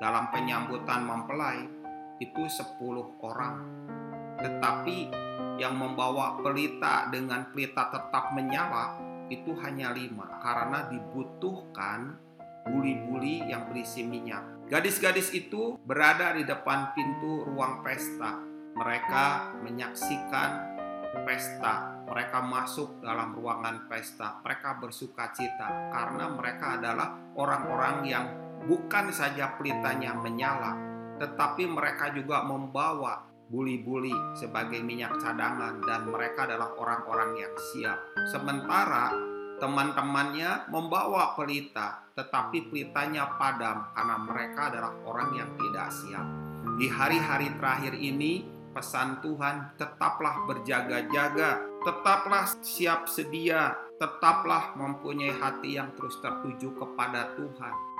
dalam penyambutan mempelai itu 10 orang. Tetapi yang membawa pelita dengan pelita tetap menyala itu hanya lima karena dibutuhkan buli-buli yang berisi minyak. Gadis-gadis itu berada di depan pintu ruang pesta. Mereka menyaksikan pesta. Mereka masuk dalam ruangan pesta. Mereka bersuka cita karena mereka adalah orang-orang yang bukan saja pelitanya menyala, tetapi mereka juga membawa buli-buli sebagai minyak cadangan dan mereka adalah orang-orang yang siap. Sementara teman-temannya membawa pelita, tetapi pelitanya padam karena mereka adalah orang yang tidak siap. Di hari-hari terakhir ini, pesan Tuhan tetaplah berjaga-jaga, tetaplah siap sedia, tetaplah mempunyai hati yang terus tertuju kepada Tuhan